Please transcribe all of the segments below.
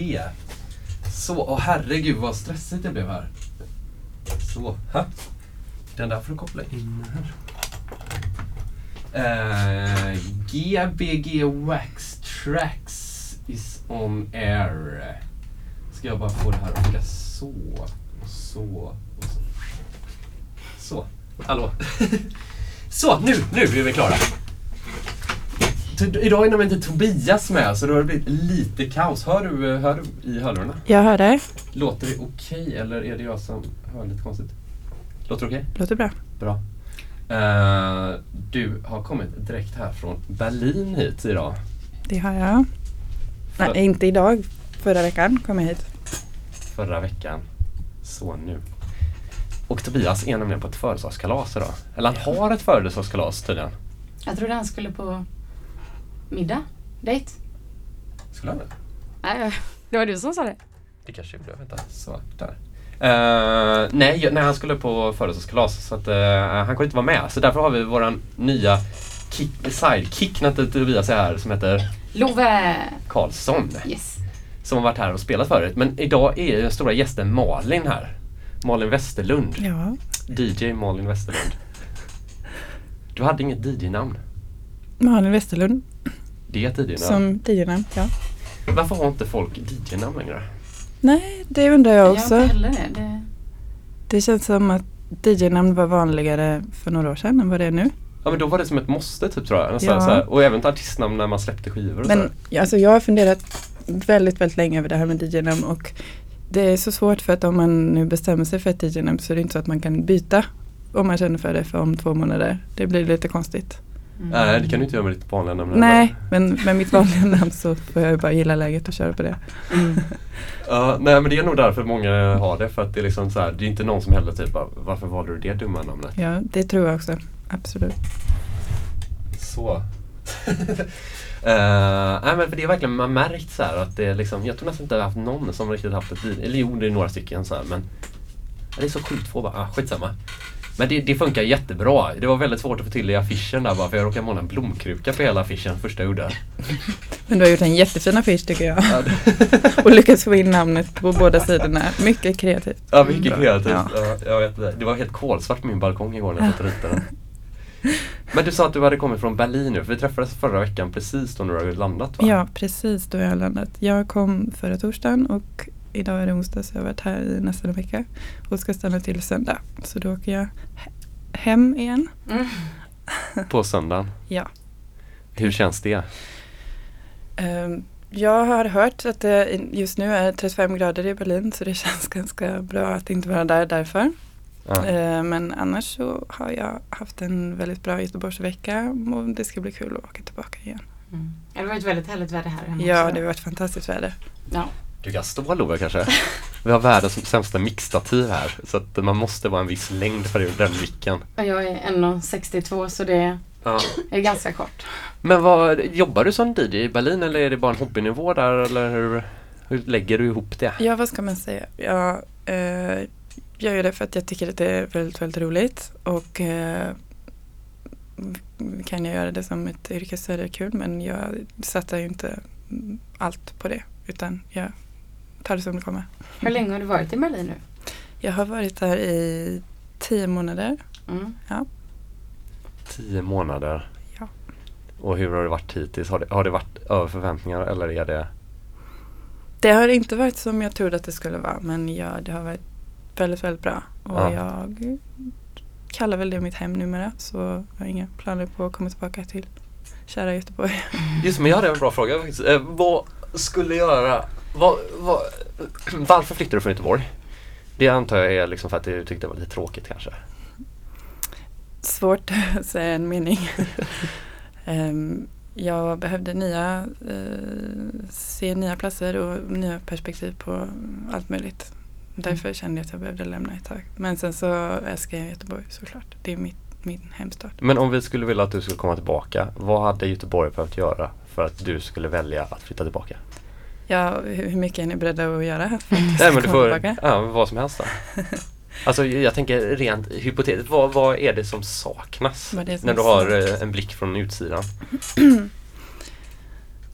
E. Så, åh herregud vad stressigt det blev här. Så, ha. Den där får du koppla in här. Eh, uh, GBG Wax Tracks is on air. Ska jag bara få det här att funka så, och så, och så. Så, hallå. så, nu, nu är vi klara. Idag är nämligen inte Tobias med så då har det blivit lite kaos. Hör du, hör du i hörlurarna? Jag hör dig. Låter det okej eller är det jag som hör lite konstigt? Låter det okej? Låter bra. Bra. Eh, du har kommit direkt här från Berlin hit idag. Det har jag. För- Nej, inte idag. Förra veckan kom jag hit. Förra veckan. Så nu. Och Tobias är nämligen på ett födelsedagskalas idag. Eller han har ett födelsedagskalas tydligen. Jag trodde han skulle på middag. Dejt. Skulle han det? Nej, det var du som sa det. Det kanske gjorde. Vänta. Så, där. Eh, nej, jag- nej, han skulle på födelsedagskalas så att, eh, han kunde inte vara med. Så därför har vi våran nya kick, sidekick Tobias är här som heter Love! Karlsson. Yes. Som har varit här och spelat förut. Men idag är ju den stora gästen Malin här. Malin Westerlund. Ja. DJ Malin Westerlund. Du hade inget DJ-namn. Malin Westerlund Det DJ-namn. som DJ-namn. Ja. Varför har inte folk DJ-namn längre? Nej, det undrar jag Jag också. heller det. det. Det känns som att DJ-namn var vanligare för några år sedan än vad det är nu. Ja men då var det som ett måste typ tror jag. Så, Ja. så här, och även artistnamn när man släppte skivor och Men så. ja, alltså, jag har funderat väldigt, väldigt länge över det här med DJ-namn och det är så svårt för att om man nu bestämmer sig för ett DJ-namn så är det inte så att man kan byta om man känner för det för om två månader. Det blir lite konstigt. Mm. Nej det kan du inte göra med ditt vanliga namn. Nej, men med mitt vanliga namn så får jag bara gilla läget och köra på det. Mm. Ja, nej men det är nog därför många har det. För att det är liksom så här, det är inte någon som heller typ bara, varför valde du det dumma namnet? Ja, det tror jag också. Absolut. Så. Eh, nej men för det är verkligen, man har märkt så här att det är liksom, jag tror nästan inte jag har haft någon som riktigt haft ett eller jo det är några stycken så här, men det är så sjukt få bara, ah, skitsamma. Men det, det funkar jättebra. Det var väldigt svårt att få till i affischen där bara för jag råkade måla en blomkruka på hela affischen första jag gjorde. Men du har gjort en jättefin affisch tycker jag. Ja, Och lyckats få in namnet på båda sidorna. Mycket kreativt. ja mycket kreativt. Ja. Ja, jag vet det. det var helt kolsvart på min balkong igår när jag satt och ritade. Men du sa att du hade kommit från Berlin nu, för vi träffades förra veckan precis då du hade landat va? Ja, precis då jag landat. Jag kom förra torsdagen och idag är det onsdag så jag har varit här i nästan en vecka. Och ska stanna till söndag. Så då åker jag he- hem igen. Mm. På söndagen. Ja. Hur känns det? Ehm, Jag har hört att det just nu är 35 grader i Berlin så det känns ganska bra att inte vara där därför. Ja. Eh, Men annars så har jag haft en väldigt bra Göteborgsvecka och det ska bli kul att åka tillbaka igen. Mm. Det var ett väldigt härligt väder här hemma Ja, också. det har varit fantastiskt väder. Ja. Du kan stå Love kanske? Vi har världens sämsta mixtativ här så att man måste vara en viss längd för den micken. Jag är 1,62 så det Ja. är ganska kort. Men vad, jobbar du som DJ i Berlin eller är det bara en hobbynivå där eller hur, hur lägger du ihop det? Ja, vad ska man säga? Jag eh, gör ju det för att jag tycker att det är väldigt, väldigt roligt och eh, kan jag göra det som ett yrke så är det kul men jag satsar ju inte allt på det utan jag tar det som det kommer. Hur länge har du varit i Berlin nu? Jag har varit där i tio månader. Mm. Tio månader. Ja. Och hur har det varit hittills? Har det, har det varit över förväntningar eller är det? Det har inte varit som jag trodde att det skulle vara men ja, det har varit väldigt, väldigt bra. Och Ja. jag kallar väl det mitt hem numera så jag har inga planer på att komma tillbaka till kära Göteborg. Just men jag hade en bra fråga faktiskt. Eh, vad skulle göra, vad, vad, varför flyttade du från Göteborg? Det antar jag är liksom för att du tyckte det var lite tråkigt kanske? Svårt att säga en mening. Ehm, jag behövde nya, eh, se nya platser och nya perspektiv på allt möjligt. Därför kände jag att jag behövde lämna ett tag. Men sen så älskar jag Göteborg såklart. Det är mitt, min hemstad. Men om vi skulle vilja att du skulle komma tillbaka, vad hade Göteborg behövt göra för att du skulle välja att flytta tillbaka? Ja, hur mycket är ni beredda att göra för att jag Nej men du får, ja, vad som helst då. Alltså jag tänker rent hypotetiskt, vad, vad är det som saknas? Det som när du har eh, en blick från utsidan?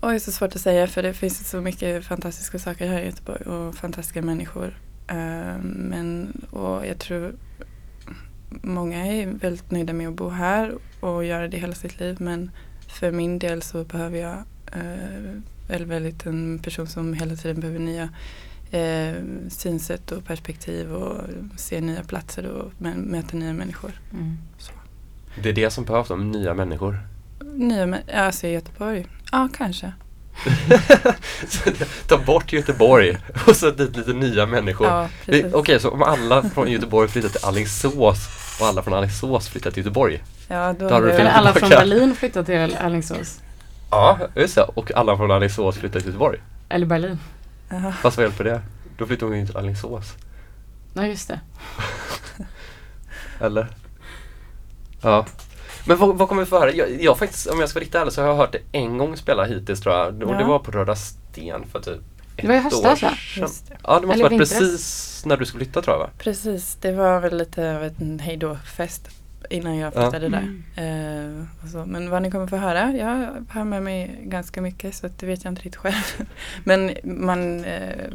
Oj, så svårt att säga för det finns så mycket fantastiska saker här i Göteborg och fantastiska människor. Eh, men, och jag tror många är väldigt nöjda med att bo här och göra det hela sitt liv. Men för min del så behöver jag, eh, eller väldigt en person som hela tiden behöver nya eh, synsätt och perspektiv och se nya platser och möta nya människor. Mm. Så. Det är det som behövs, de nya människor. Nya, mä- alltså i Göteborg? Ja, kanske. Ta bort Göteborg och sätt dit lite nya människor. Ja. Okej, så om alla från Göteborg flyttar till Alingsås och alla från Alingsås flyttar till Göteborg. Ja, då Då har du. Eller alla från. Berlin flyttar till Alingsås. Ja, just det. Och alla från Alingsås flyttar till Göteborg. Eller Berlin. Ja. Fast vad hjälper det? Då flyttar hon ju till Alingsås. Ja, just det. Eller? Ja. Men vad, vad kommer vi få höra? Jag, jag faktiskt, om jag ska vara riktigt ärlig så har jag hört det en gång spela hittills tror jag. Och det Ja. var på Röda Sten för typ ett Det var i höstas, va? det. Ja, det måste Eller varit vintras. precis när du skulle flytta tror jag va? Precis, det var väl lite av en hejdå-fest innan jag flyttade där. Mm. Eh, och så. Men vad ni kommer få höra, jag har med mig ganska mycket så det vet jag inte riktigt själv. Men man, eh,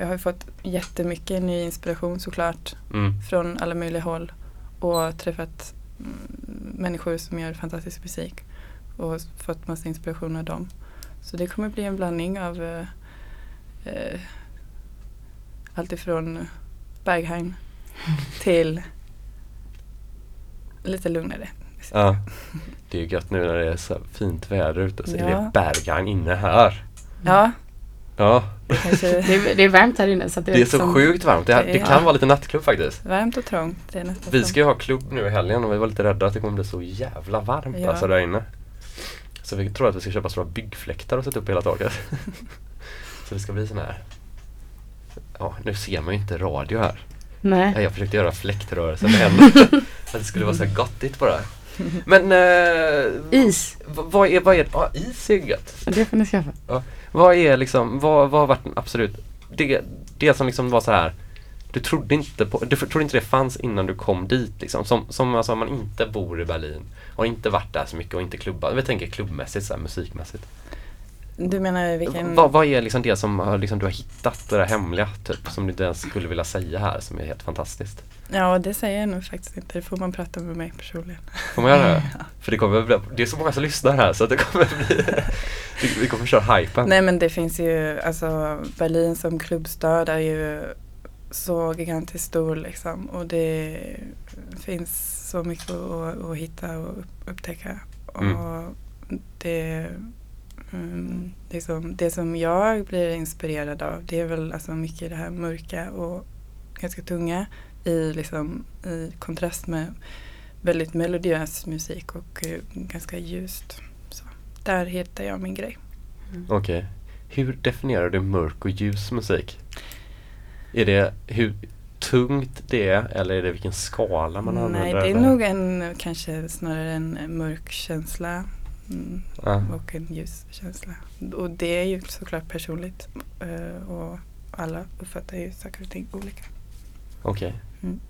jag har fått jättemycket ny inspiration såklart Mm. från alla möjliga håll och träffat mm, människor som gör fantastisk musik och fått massa inspiration av dem. Så det kommer bli en blandning av eh, eh, allt ifrån Berghain till lite lugnare. Ja. Det är ju gött nu när det är så fint väder ute så är det Ja. Berghain inne här. Ja, Ja, det kanske Det är, det är varmt här inne så det, det är så liksom- sjukt varmt. Det, Det det är- kan vara lite nattklubb faktiskt. varmt och trångt. Är Vi som- ska ju ha klubb nu i helgen och vi var lite rädda att det kommer bli så jävla varmt Ja. alltså där inne. Så vi tror att vi ska köpa stora byggfläktar och sätta upp hela taket. så det ska bli sån här Ja, nu ser man ju inte radio här. Nej. Jag försökte göra fläktrörelser med händerna. att det skulle vara så här gottigt bara. Men eh, Is. vad är, vad är, ja is är gött. Det får ni skaffa. Vad är liksom, vad, vad har varit absolut, det, det som liksom var så här du trodde inte på, du trodde inte det fanns innan du kom dit liksom. Som, som alltså man inte bor i Berlin och inte varit där så mycket och inte klubbat. Vi tänker klubbmässigt, så här, musikmässigt. Du menar vilken... Vad, vad är liksom det som liksom, du har hittat, det där hemliga typ, som du inte ens skulle vilja säga här som är helt fantastiskt? Ja, det säger jag nog faktiskt inte. Det får man prata med mig personligen. Får man göra det? För det kommer det är så många som lyssnar här så det kommer bli, vi, kommer köra hypen. Nej men det finns ju, alltså Berlin som klubbstad är ju så gigantiskt stor liksom. Och det finns så mycket att, att hitta och upp- upptäcka. Mm. Och mm, det, som, det som jag blir inspirerad av det är väl alltså mycket det här mörka och ganska tunga i, liksom, i kontrast med väldigt melodiös musik och eh, ganska ljust. Så där hittar jag min grej. Okej. Hur definierar du mörk och ljus musik? Är det hur tungt det är eller är det vilken skala man använder? Nej, det är eller? nog en, kanske snarare en mörk känsla mm, Ja. och en ljus känsla. Och det är ju såklart personligt eh, och alla uppfattar ju saker och ting olika. Okej. Mm.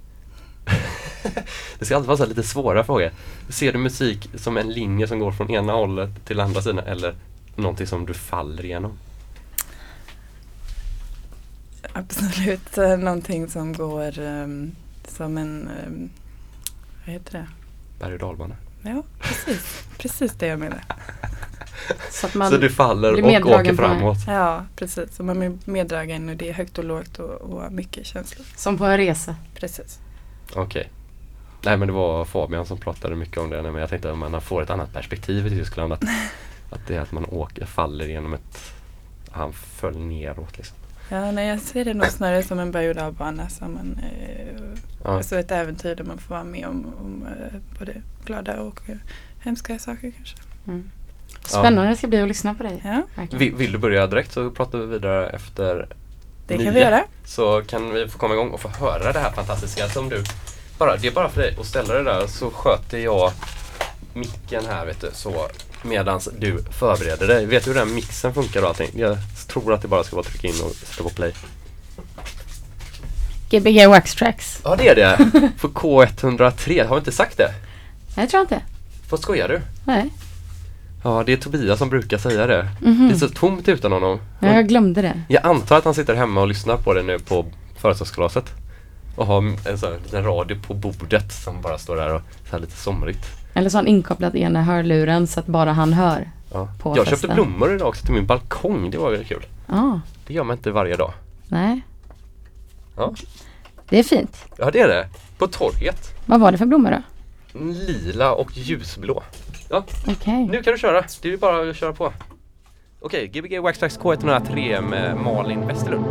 det ska alltid vara så lite svåra frågor. Ser du musik som en linje som går från ena hållet till andra sidan eller någonting som du faller igenom? Absolut eh, någonting som går ehm, som en, ehm, vad heter det? Berg och dalbana. Ja, precis. precis det jag menar. Så att man så du faller blir och åker framåt? Ja, precis. Så man är meddragen och det är högt och lågt och, och mycket känslor. Som på en resa. Precis. Okej. Nej men det var Fabian som pratade mycket om det. Nej, Men jag tänkte att man får ett annat perspektiv i Tyskland. Att, att det är att man åker, faller genom ett... Han föll neråt liksom. Ja, nej, jag ser det nog snarare som en berg och dalbana. Som en, eh, Ja. Alltså ett äventyr där man får vara med om, om eh, både glada och eh, hemska saker kanske. Mm. Spännande det ska bli att lyssna på dig. Ja. Vill, vill du börja direkt så pratar vi vidare efter det nio. kan vi göra. Så kan vi få komma igång och få höra det här fantastiska som du bara, Det är bara för dig att ställa det där så sköter jag micken här vet du så medans du förbereder dig. Vet du hur den mixen funkar och allting? Jag tror att det bara ska vara att trycka in och sätta på play. Gbg Wax Tracks. Ja det är det! För K103, har vi inte sagt det? Nej, jag tror inte. Vad skojar du? Nej. Ja, det är Tobias som brukar säga det. Mhm. Det är så tomt utan honom. Ja, jag glömde det. Jag antar att han sitter hemma och lyssnar på det nu på födelsedagskalaset. Och har en sån här liten radio på bordet som bara står där och så lite somrigt. Eller så har han inkopplat ena hörluren så att bara han hör. Ja. På jag festen. köpte blommor idag också till min balkong. Det var väldigt kul. Ja, Det gör man inte varje dag. nej. Ja. Det är fint. Ja, det är det. På torget. Vad var det för blommor då? Lila och ljusblå. Ja, Okej. nu kan du köra. Det är bara att köra på. Okej, Gbg Waxtrax K103 med Malin Westerlund.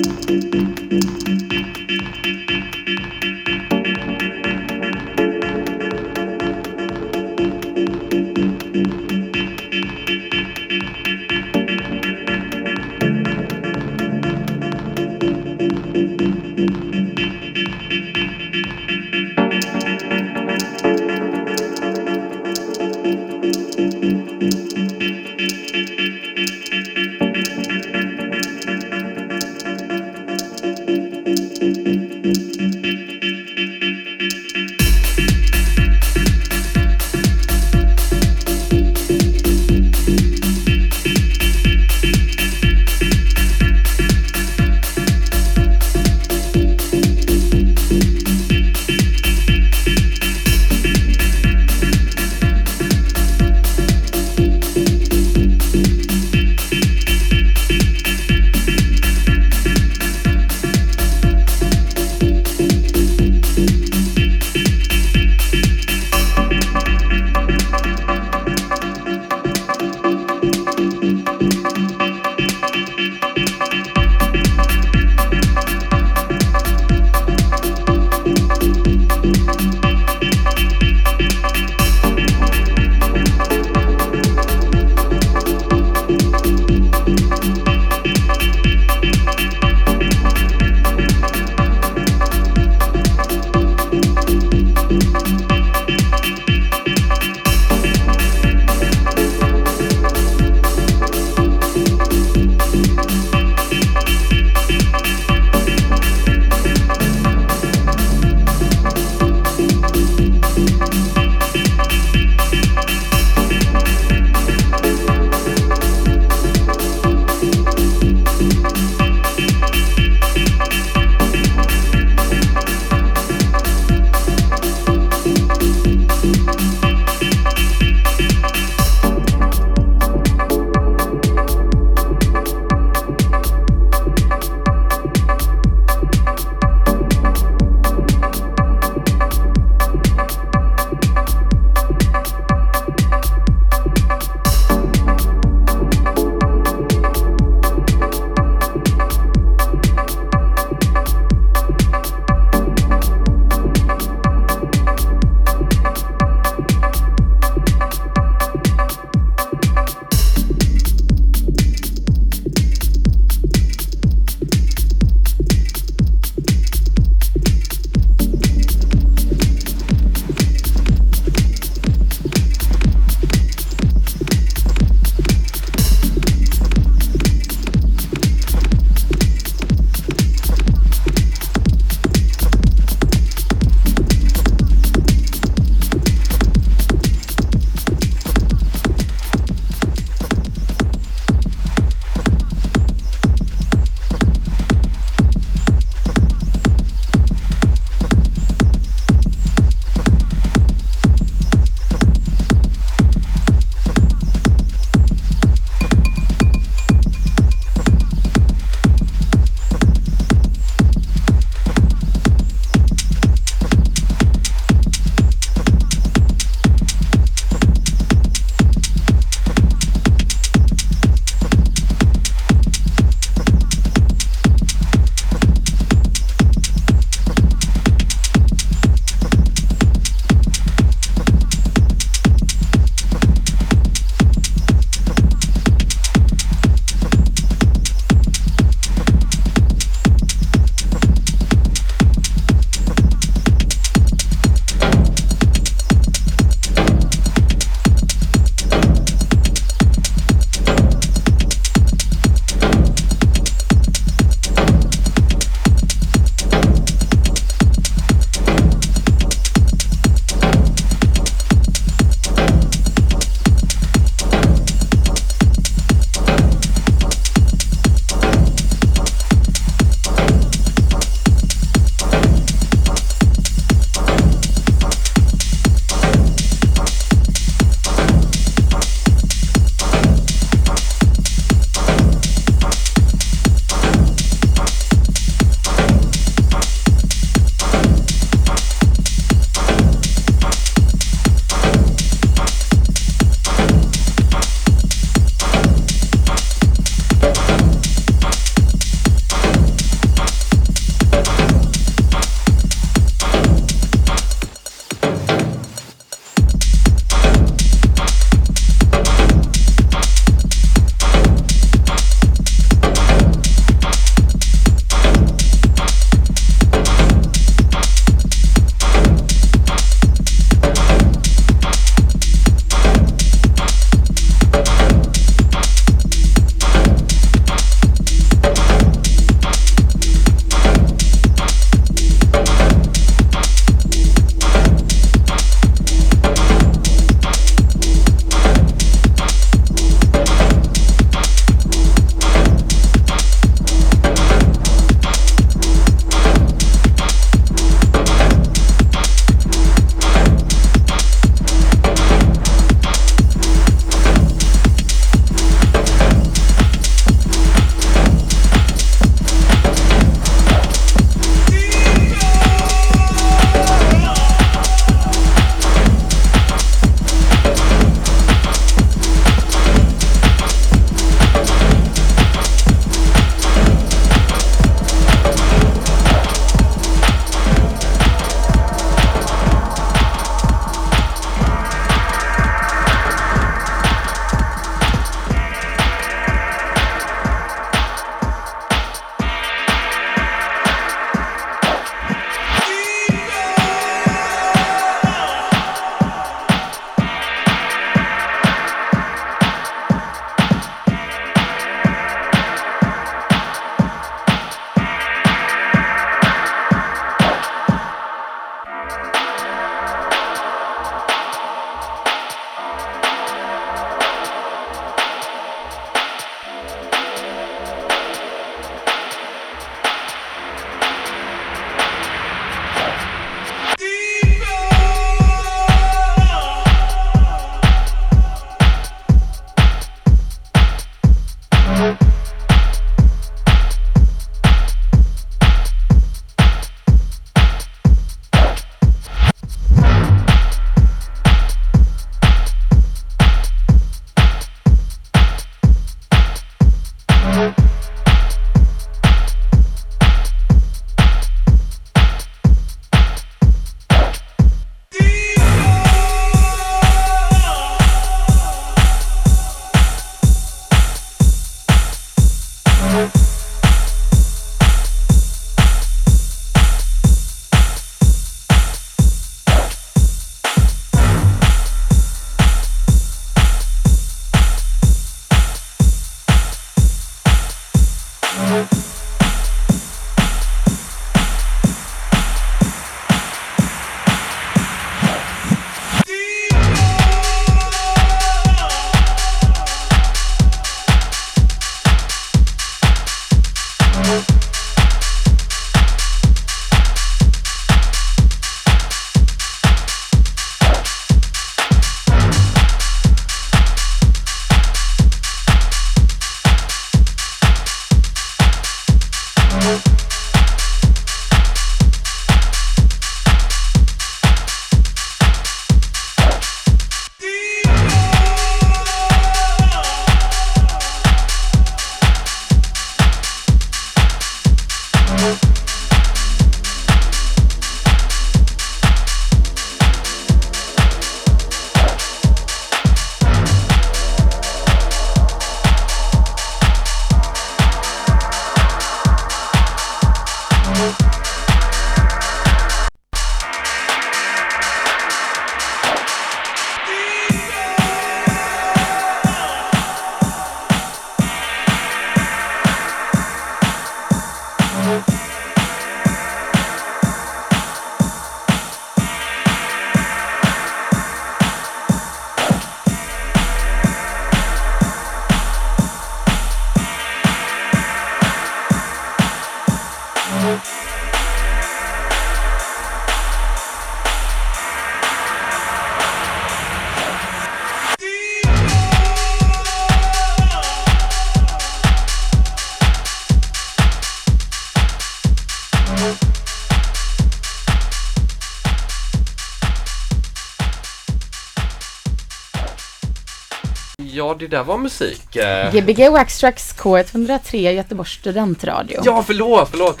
Ja, det där var musik. Eh, Gbg Wax Tracks K103 Göteborgs studentradio. Ja, förlåt, förlåt.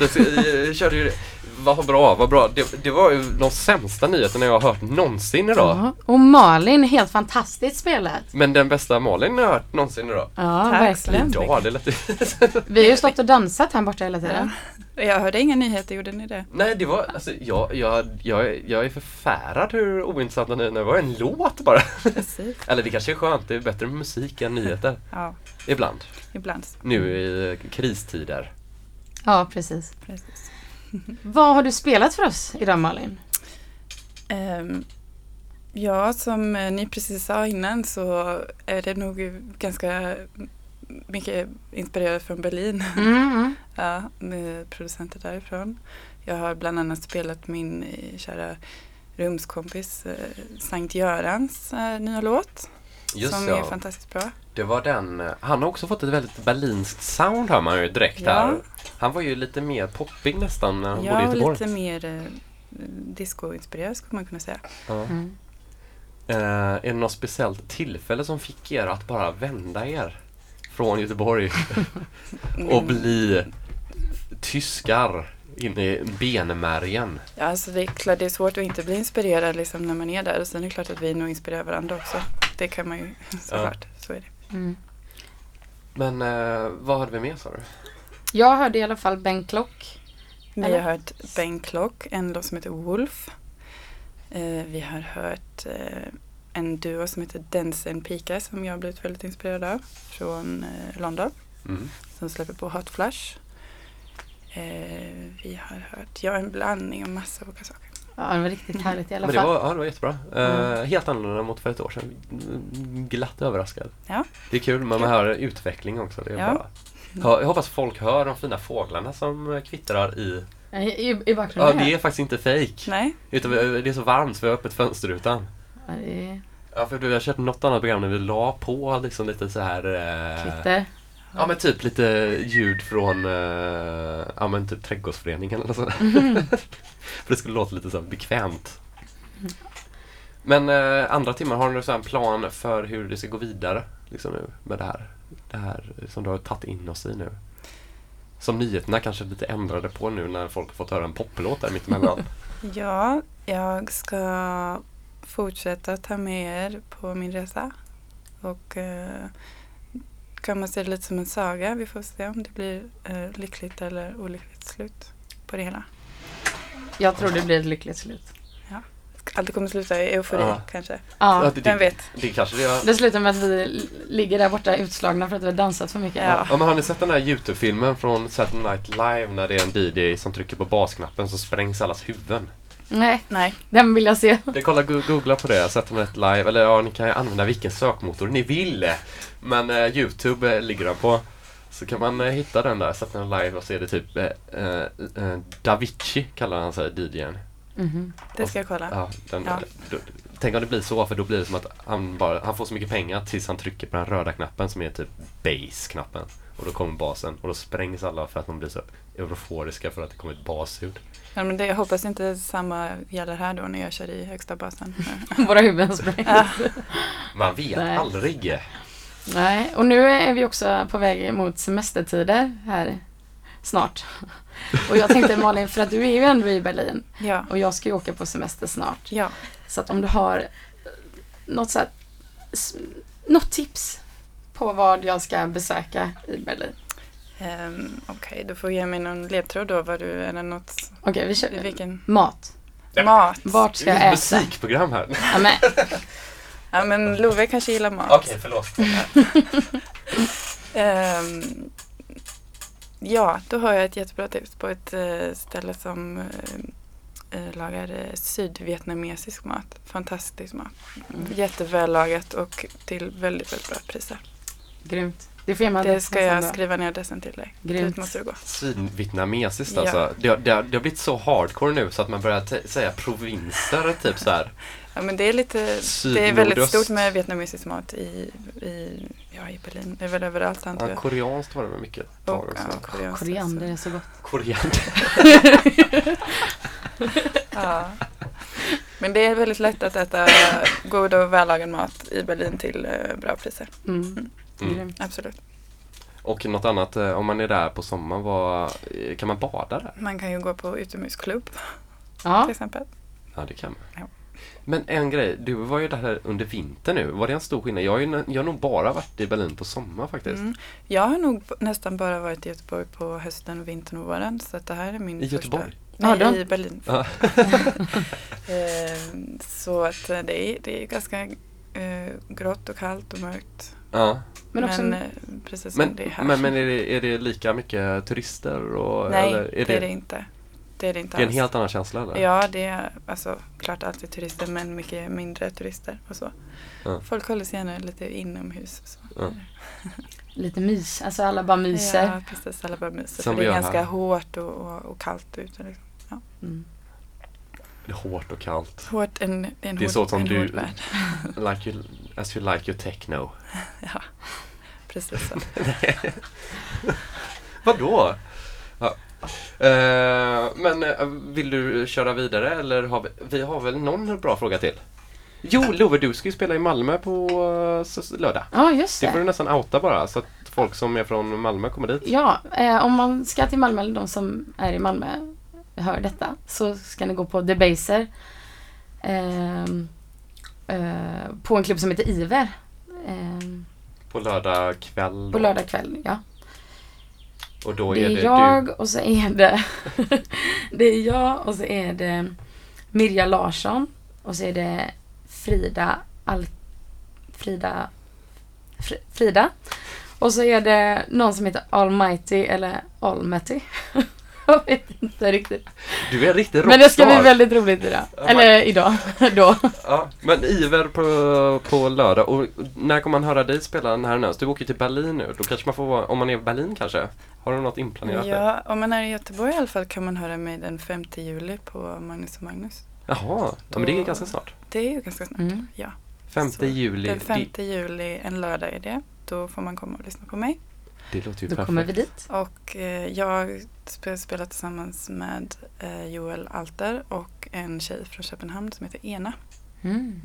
Jag, körde ju vad bra, vad bra. Det, det var ju de sämsta nyheterna jag har hört någonsin idag. Ja, Och Malin, helt fantastiskt spelat. Men den bästa Malin jag har hört någonsin idag. Ja, Tack. verkligen. Ja, det lät Vi har ju stått och dansat här borta hela tiden. Jag hörde inga nyheter, gjorde ni det? Nej, det var, alltså jag, jag, jag, är- jag är förfärad hur ointressanta nyheterna var. en låt bara. Precis. Eller det kanske är skönt, det är bättre med musik än nyheter. Ja, Ibland. ibland. Nu i kristider. Ja, precis. Precis. Vad har du spelat för oss idag Malin? Ehm, ja, som eh, ni precis sa innan så är det nog ganska mycket inspirerat från Berlin. Mm. ja, med producenter därifrån. Jag har bland annat spelat min eh, kära rumskompis eh, Sankt Görans eh, nya låt. Just som ja. är fantastiskt bra. Det var den. Han har också fått ett väldigt berlinskt sound hör man ju direkt Ja. här. Han var ju lite mer poppig nästan när han bodde i Ja, Göteborg. lite mer eh, disco-inspirerad skulle man kunna säga. Ja. Mm. Eh, är det något speciellt tillfälle som fick er att bara vända er från Göteborg och bli tyskar in i benmärgen? Ja, alltså det är klart det är svårt att inte bli inspirerad liksom när man är där. Och sen är det klart att vi nog inspirerar varandra också. Det kan man ju såklart. Så är det. Mm. Men eh, vad hade vi med sa du? Jag hörde i alla fall Ben Klock. Vi Eller? har hört Ben Clock, en låt som heter Wolf. Eh, vi har hört eh, en duo som heter Dance and Pika som jag har blivit väldigt inspirerad av. Från eh, London. Mm. Som släpper på Hot Flash. Eh, vi har hört, ja en blandning av massa olika saker. Ja, det var riktigt härligt i alla Men det fall. var, ja, det var jättebra. Eh, Mm. Helt annorlunda mot för ett år sedan. Glatt överraskad. Ja. Det är kul, men man hör utveckling också. Det är Ja. Hör- Jag hoppas folk hör de fina fåglarna som kvittrar i... I, i, i Ja, bakgrunden det är faktiskt inte fake. Nej, Utan vi- det är så varmt så vi har öppet fönsterrutan. Ja, det är Ja, för du har kört något annat program när vi la på liksom lite så här... Eh, Klitter. Ja, men typ lite ljud från eh, ja, men typ trädgårdsföreningen eller sådär. för det skulle låta lite så bekvämt. Men eh, andra timmar, har du en plan för hur det ska gå vidare liksom nu med det här? Det här som du har tagit in oss i nu. Som nyheterna kanske lite ändrade på nu när folk har fått höra en poplåt där mittemellan. ja, jag ska fortsätta ta med er på min resa. Och eh, kan man se det lite som en saga. Vi får se om det blir eh, lyckligt eller olyckligt slut på det hela. Jag tror det blir ett lyckligt slut. Allt kommer sluta i eufori Ja. kanske. Ja, Ja, det, Vem det, vet? det kanske det det slutar med att vi ligger där borta utslagna för att vi har dansat för mycket. Ja. Ja, men har ni sett den här Youtube-filmen från Saturday Night Live när det är en DJ som trycker på basknappen så sprängs allas huvuden? Nej, Nej, den vill jag se. Det, kolla, go- googla på det, Saturday Night Live, eller ja, ni kan ju använda vilken sökmotor ni vill. Men eh, Youtube eh, ligger den på. Så kan man eh, hitta den där, Saturday Night Live och är det typ eh, eh, eh, Davici kallar han sig, DJn. Mhm. det ska jag kolla. Ja, den, Ja. Då, tänk om det blir så, för då blir det som att han, bara, han får så mycket pengar tills han trycker på den röda knappen som är typ base-knappen. Och då kommer basen och då sprängs alla för att de blir så euforiska för att det kommer ett basljud. Ja, men det, jag hoppas inte samma gäller här då när jag kör i högsta basen. Våra huvuden sprängs. Ja. Man vet Nej. aldrig. Nej, och nu är vi också på väg mot semestertider här snart. Och jag tänkte Malin, för att du är ju ändå i Berlin ja, och jag ska ju åka på semester snart. ja. Så att om du har något, så här, något tips på vad jag ska besöka i Berlin. Um, Okej, du får ge mig någon ledtråd då. Vad du, eller något, Okej, vi kör. vilken Mat. mat. Vart ska Det är jag ett äta? musikprogram här. Ja, men, Ja, men Love kanske gillar mat. Okej, förlåt. Ehm, ja, då har jag ett jättebra tips på ett eh, ställe som eh, lagar eh, sydvietnamesisk mat. Fantastisk mat. Mm. Jättevällagat och till väldigt, väldigt bra priser. grymt. Det Det ska jag skriva ner adressen till dig. Grymt. Dit måste du gå. Svinvietnamesiskt Ja. alltså. Det, har- det, har- det har blivit så hardcore nu så att man börjar säga provinser typ så här. Ja, men det är lite, det är väldigt stort med vietnamesisk mat i, i, ja, i Berlin. Det är väl överallt antar Ja, jag. koreanskt var det väl mycket ett tag Och, också. ja, Koriander också. är så gott. Koriander. Ja. Men det är väldigt lätt att äta god och vällagad mat i Berlin till eh, bra priser. Mm. Mm. Grymt. Absolut. Och något annat, eh, om man är där på sommaren, vad, eh, kan man bada där? Man kan ju gå på utomhusklubb Ja, till exempel. Ja, det kan man. Ja. Men en grej, du var ju där under vintern nu. Var det en stor skillnad? Jag har, ju, jag har nog bara varit i Berlin på sommar faktiskt. Mm. Jag har nog nästan bara varit i Göteborg på hösten, vintern och våren. Så att det här är min I första... Göteborg? Nej, då- i Berlin. Ehm, så att eh, det är, det är ganska eh, grått och kallt och mörkt. Ja. men också eh, precis som Men, det är här. men, men är, det, är det lika mycket turister? Och, Nej, eller det är det inte. Det är det inte Det är en helt annan känsla eller? Ja, det är alltså klart alltid turister men mycket mindre turister och så. Ja. Folk håller sig gärna lite inomhus. Och så. Ja. lite mys. Alltså alla bara myser. Ja, precis. Alla bara myser. Som För det är ganska här. hårt och, och, och kallt ute. Liksom. Mm. Det är hårt och kallt. Hårt, en, det är en Det är hård, så som en du-. Like you, as you like your techno. Ja, precis så. Vadå? Eh, men eh, vill du köra vidare eller har vi, vi har väl någon bra fråga till? Jo, Love, du ska ju spela i Malmö på eh, lördag. Ja, just Det får du det. nästan outa bara så att folk som är från Malmö kommer dit. Ja, eh, om man ska till Malmö, eller de som är i Malmö hör detta, så ska ni gå på Debaser. ehm, eh, på en klubb som heter Iver. På lördag kväll. på då. lördag kväll, ja. Och då Det är är det jag och så är det Det är jag och så är det Mirja Larsson och så är det Frida Al Frida Fri, Frida och så är det någon som heter Almighty eller Almighty. jag vet inte riktigt. du. Är en riktig Men det ska bli rockstar. väldigt roligt idag. Ja, Eller idag. Då. Ja, men Iver på, på lördag. Och när kommer man höra dig spela härnäst? Du åker till Berlin nu. Då kanske man får vara, om man är i Berlin kanske. Har du något inplanerat? där? Ja, om man är i Göteborg i alla fall kan man höra mig den 5 juli på Magnus och Magnus. Jaha, ja, men det är ganska snart. Det är ju ganska snart. Mm. Ja. 5 Så, juli. Den 5 Det, juli, en lördag är det. Då får man komma och lyssna på mig. Det låter ju Då perfekt. kommer vi dit. Och eh, jag sp- spelar tillsammans med eh, Joel Alter och en tjej från Köpenhamn som heter Ena. Mm.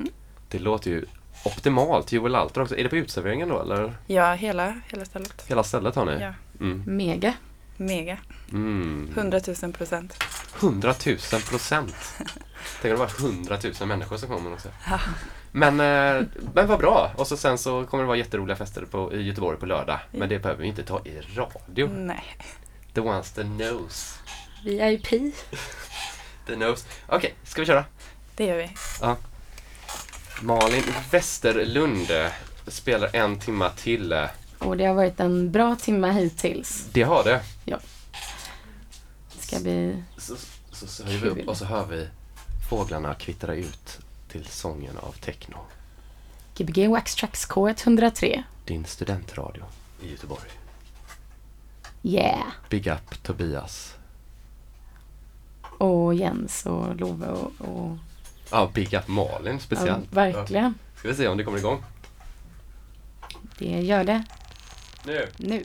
Det låter ju optimalt. Joel Alter också. Är det på utserveringen då eller? Ja, hela, hela stället. Hela stället har ni? Ja, Mm. Mega. mega. Mm. 100 000 procent. 100 000 procent. Tänk om det var 100 000 människor som kommer också. Ja. Men, eh, men vad bra. Och så sen så kommer det vara jätteroliga fester på, i Göteborg på lördag. Ja. Men det behöver vi inte ta i radio. Nej. The ones that knows. VIP. The knows. Okej, ska vi köra? Det gör vi. Malin Westerlund spelar en timma till. Och det har varit en bra timme hittills. Det har det. Det ska bli... Så, så, så höjer vi upp och så hör vi fåglarna kvittra ut till sången av techno. Gbg Wax Tracks K103. Din studentradio i Göteborg. Yeah! Big up Tobias. Och Jens och Love och... och Ja, Big up Malin ja, speciellt. verkligen. Ja. Ska vi se om det kommer igång. Det gör det Nu. nu.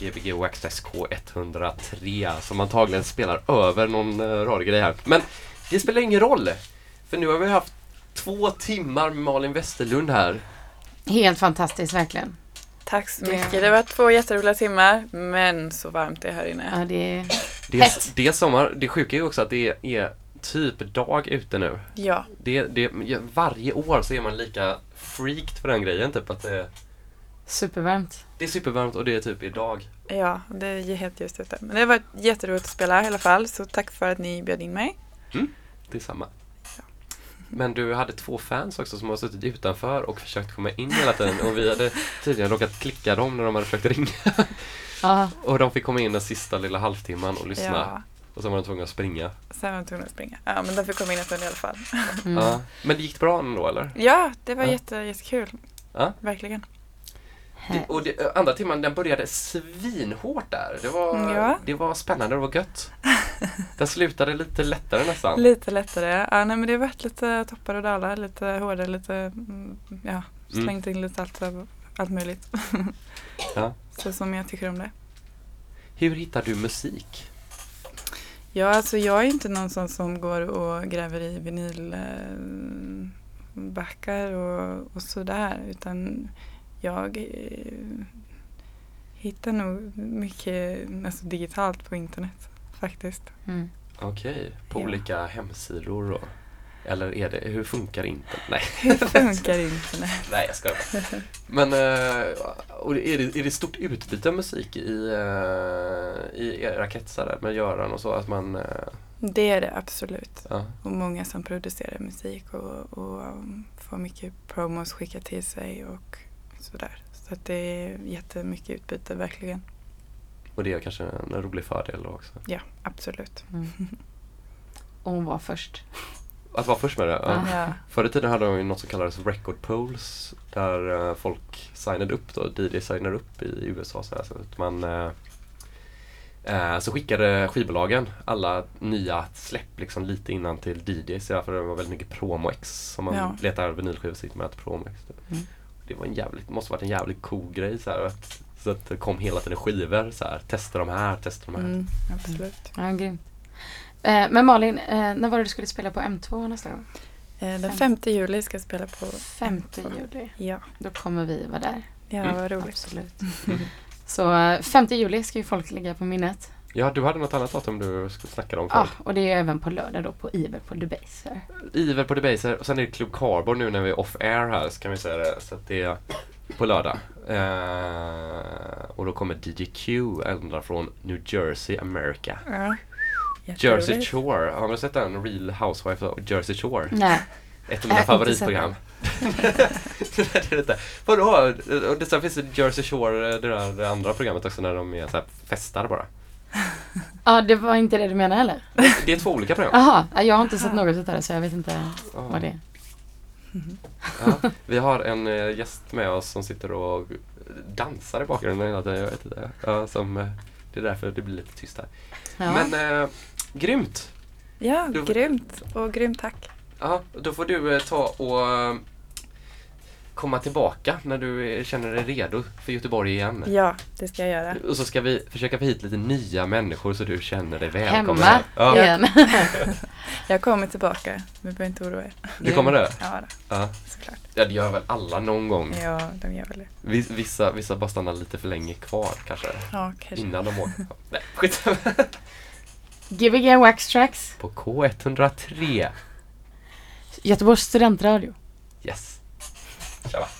Gbg Waxtrax K103 som antagligen spelar över någon uh, radiogrej här. Men det spelar ingen roll. För nu har vi haft två timmar med Malin Westerlund här. Helt fantastiskt verkligen. Tack så Det- mycket. Det var två jätteroliga timmar, men så varmt det är här inne. Ja, det är Det är, det är sommar. Det sjuka är ju också att det är typ dag ute nu. Ja, Det, det, varje år så är man lika freaked för den grejen. Typ att det, supervarmt. det är supervarmt och det är typ idag. ja, det är helt just ute. Men det var jätteroligt att spela i alla fall, så tack för att ni bjöd in mig. Det är samma. Men du hade två fans också som har suttit utanför och försökt komma in hela tiden och vi hade tydligen råkat klicka dem när de hade försökt ringa. Ja, Och de fick komma in den sista lilla halvtimman och lyssna. Ja, Och sen var de tvungna att springa. sen var jag tvungen att springa. Ja, men de fick komma in stund i alla fall. mm. Ja. Men det gick bra ändå eller? Ja, det var Ja. jätte, jättekul. Ja. Verkligen. Det, och det, andra timman den började svinhårt där. Det var, Mm, Ja. det var spännande, det var gött. Den slutade lite lättare nästan. Lite lättare. Ja, nej, men det har varit lite toppar och dalar, lite hårdare, lite, mm, ja, slängt in lite allt, allt möjligt. Ja. Så som jag tycker om det. Hur hittar du musik? Ja, alltså jag är inte någon sån som går och gräver i vinylbackar och, och sådär. Utan jag eh, hittar nog mycket alltså, digitalt på internet faktiskt. Mm. Okej, på Ja. olika hemsidor då? Eller är det, hur funkar internet? Nej, Hur funkar internet? nej jag skojar bara. Men eh, och är, det, är det stort utbyte av musik i, eh, i era kretsar med Göran och så? Att man, eh, Det är det absolut. ja. Och många som producerar musik och, och um, får mycket promos skickat till sig och sådär. Så att det är jättemycket utbyte verkligen. Och det är kanske en rolig fördel också. Ja, absolut. Mm. Och hon var först. Att vara först med det? Ja. Ja. Förr i tiden hade de ju något som kallades record polls där eh, folk signade upp då, DJ signade upp i USA så, här, så att man eh, eh, så skickade skivbolagen alla nya släpp liksom lite innan till DJs ja, för det var väldigt mycket promo-ex som man Ja. letar vinylskivor så gick man till promo-ex. typ. Mm. Det var en jävligt, måste varit en jävligt cool grej så här, att, så att det kom hela tiden skivor så här, testa de här, testa de här. Mm, absolut. Ja, grymt. Eh, men Malin, eh, när var det du skulle spela på M2 nästa gång? Eh, Den 5 juli ska jag spela på 5 juli. Ja, Då kommer vi vara där. ja Mm. vad roligt. Absolut. Så eh, 5 juli ska ju folk lägga på minnet. Ja, du hade något annat datum du skulle snacka om Ja, förut. och det är även på lördag då på Iver på Debaser. Iver på Debaser och sen är det Club Carbon nu när vi är off air här så kan vi säga det. Så att det är på lördag. Eh, och då kommer DJ Q ända från New Jersey, America. Ja. Jersey. Shore, har man sett den? Real Housewife of Jersey Shore? Nej. Ett av mina sett favoritprogram. det är. Vadå? Och det, sen finns det Jersey Shore, det, där, det andra programmet också när de är så här festar bara. Ja, det var inte det du menade heller? Det är två olika program. Jaha, jag har inte sett något av det så jag vet inte Ja. vad det är. Ja, vi har en eh, gäst med oss som sitter och dansar i bakgrunden hela tiden. Jag vet inte. Ja, som, eh, det är därför det blir lite tyst här. Ja. Men eh, grymt! Ja, Du- grymt. Och grymt tack. Ja, då får du eh, ta och eh, komma tillbaka när du känner dig redo för Göteborg igen. Ja, det ska jag göra. Och så ska vi försöka få hit lite nya människor så du känner dig välkommen. Hemma Ja, igen. Jag kommer tillbaka. Vi behöver inte oroa er. du kommer det? Ja, då, Ja. såklart. ja, det gör väl alla någon gång. Ja, de gör väl det. Vis- Vissa, vissa bara stannar lite för länge kvar kanske. Ja, kanske. Innan de åker. Nej, skit. Gbg Wax Tracks. På K103. Göteborgs studentradio. Yes. 下吧。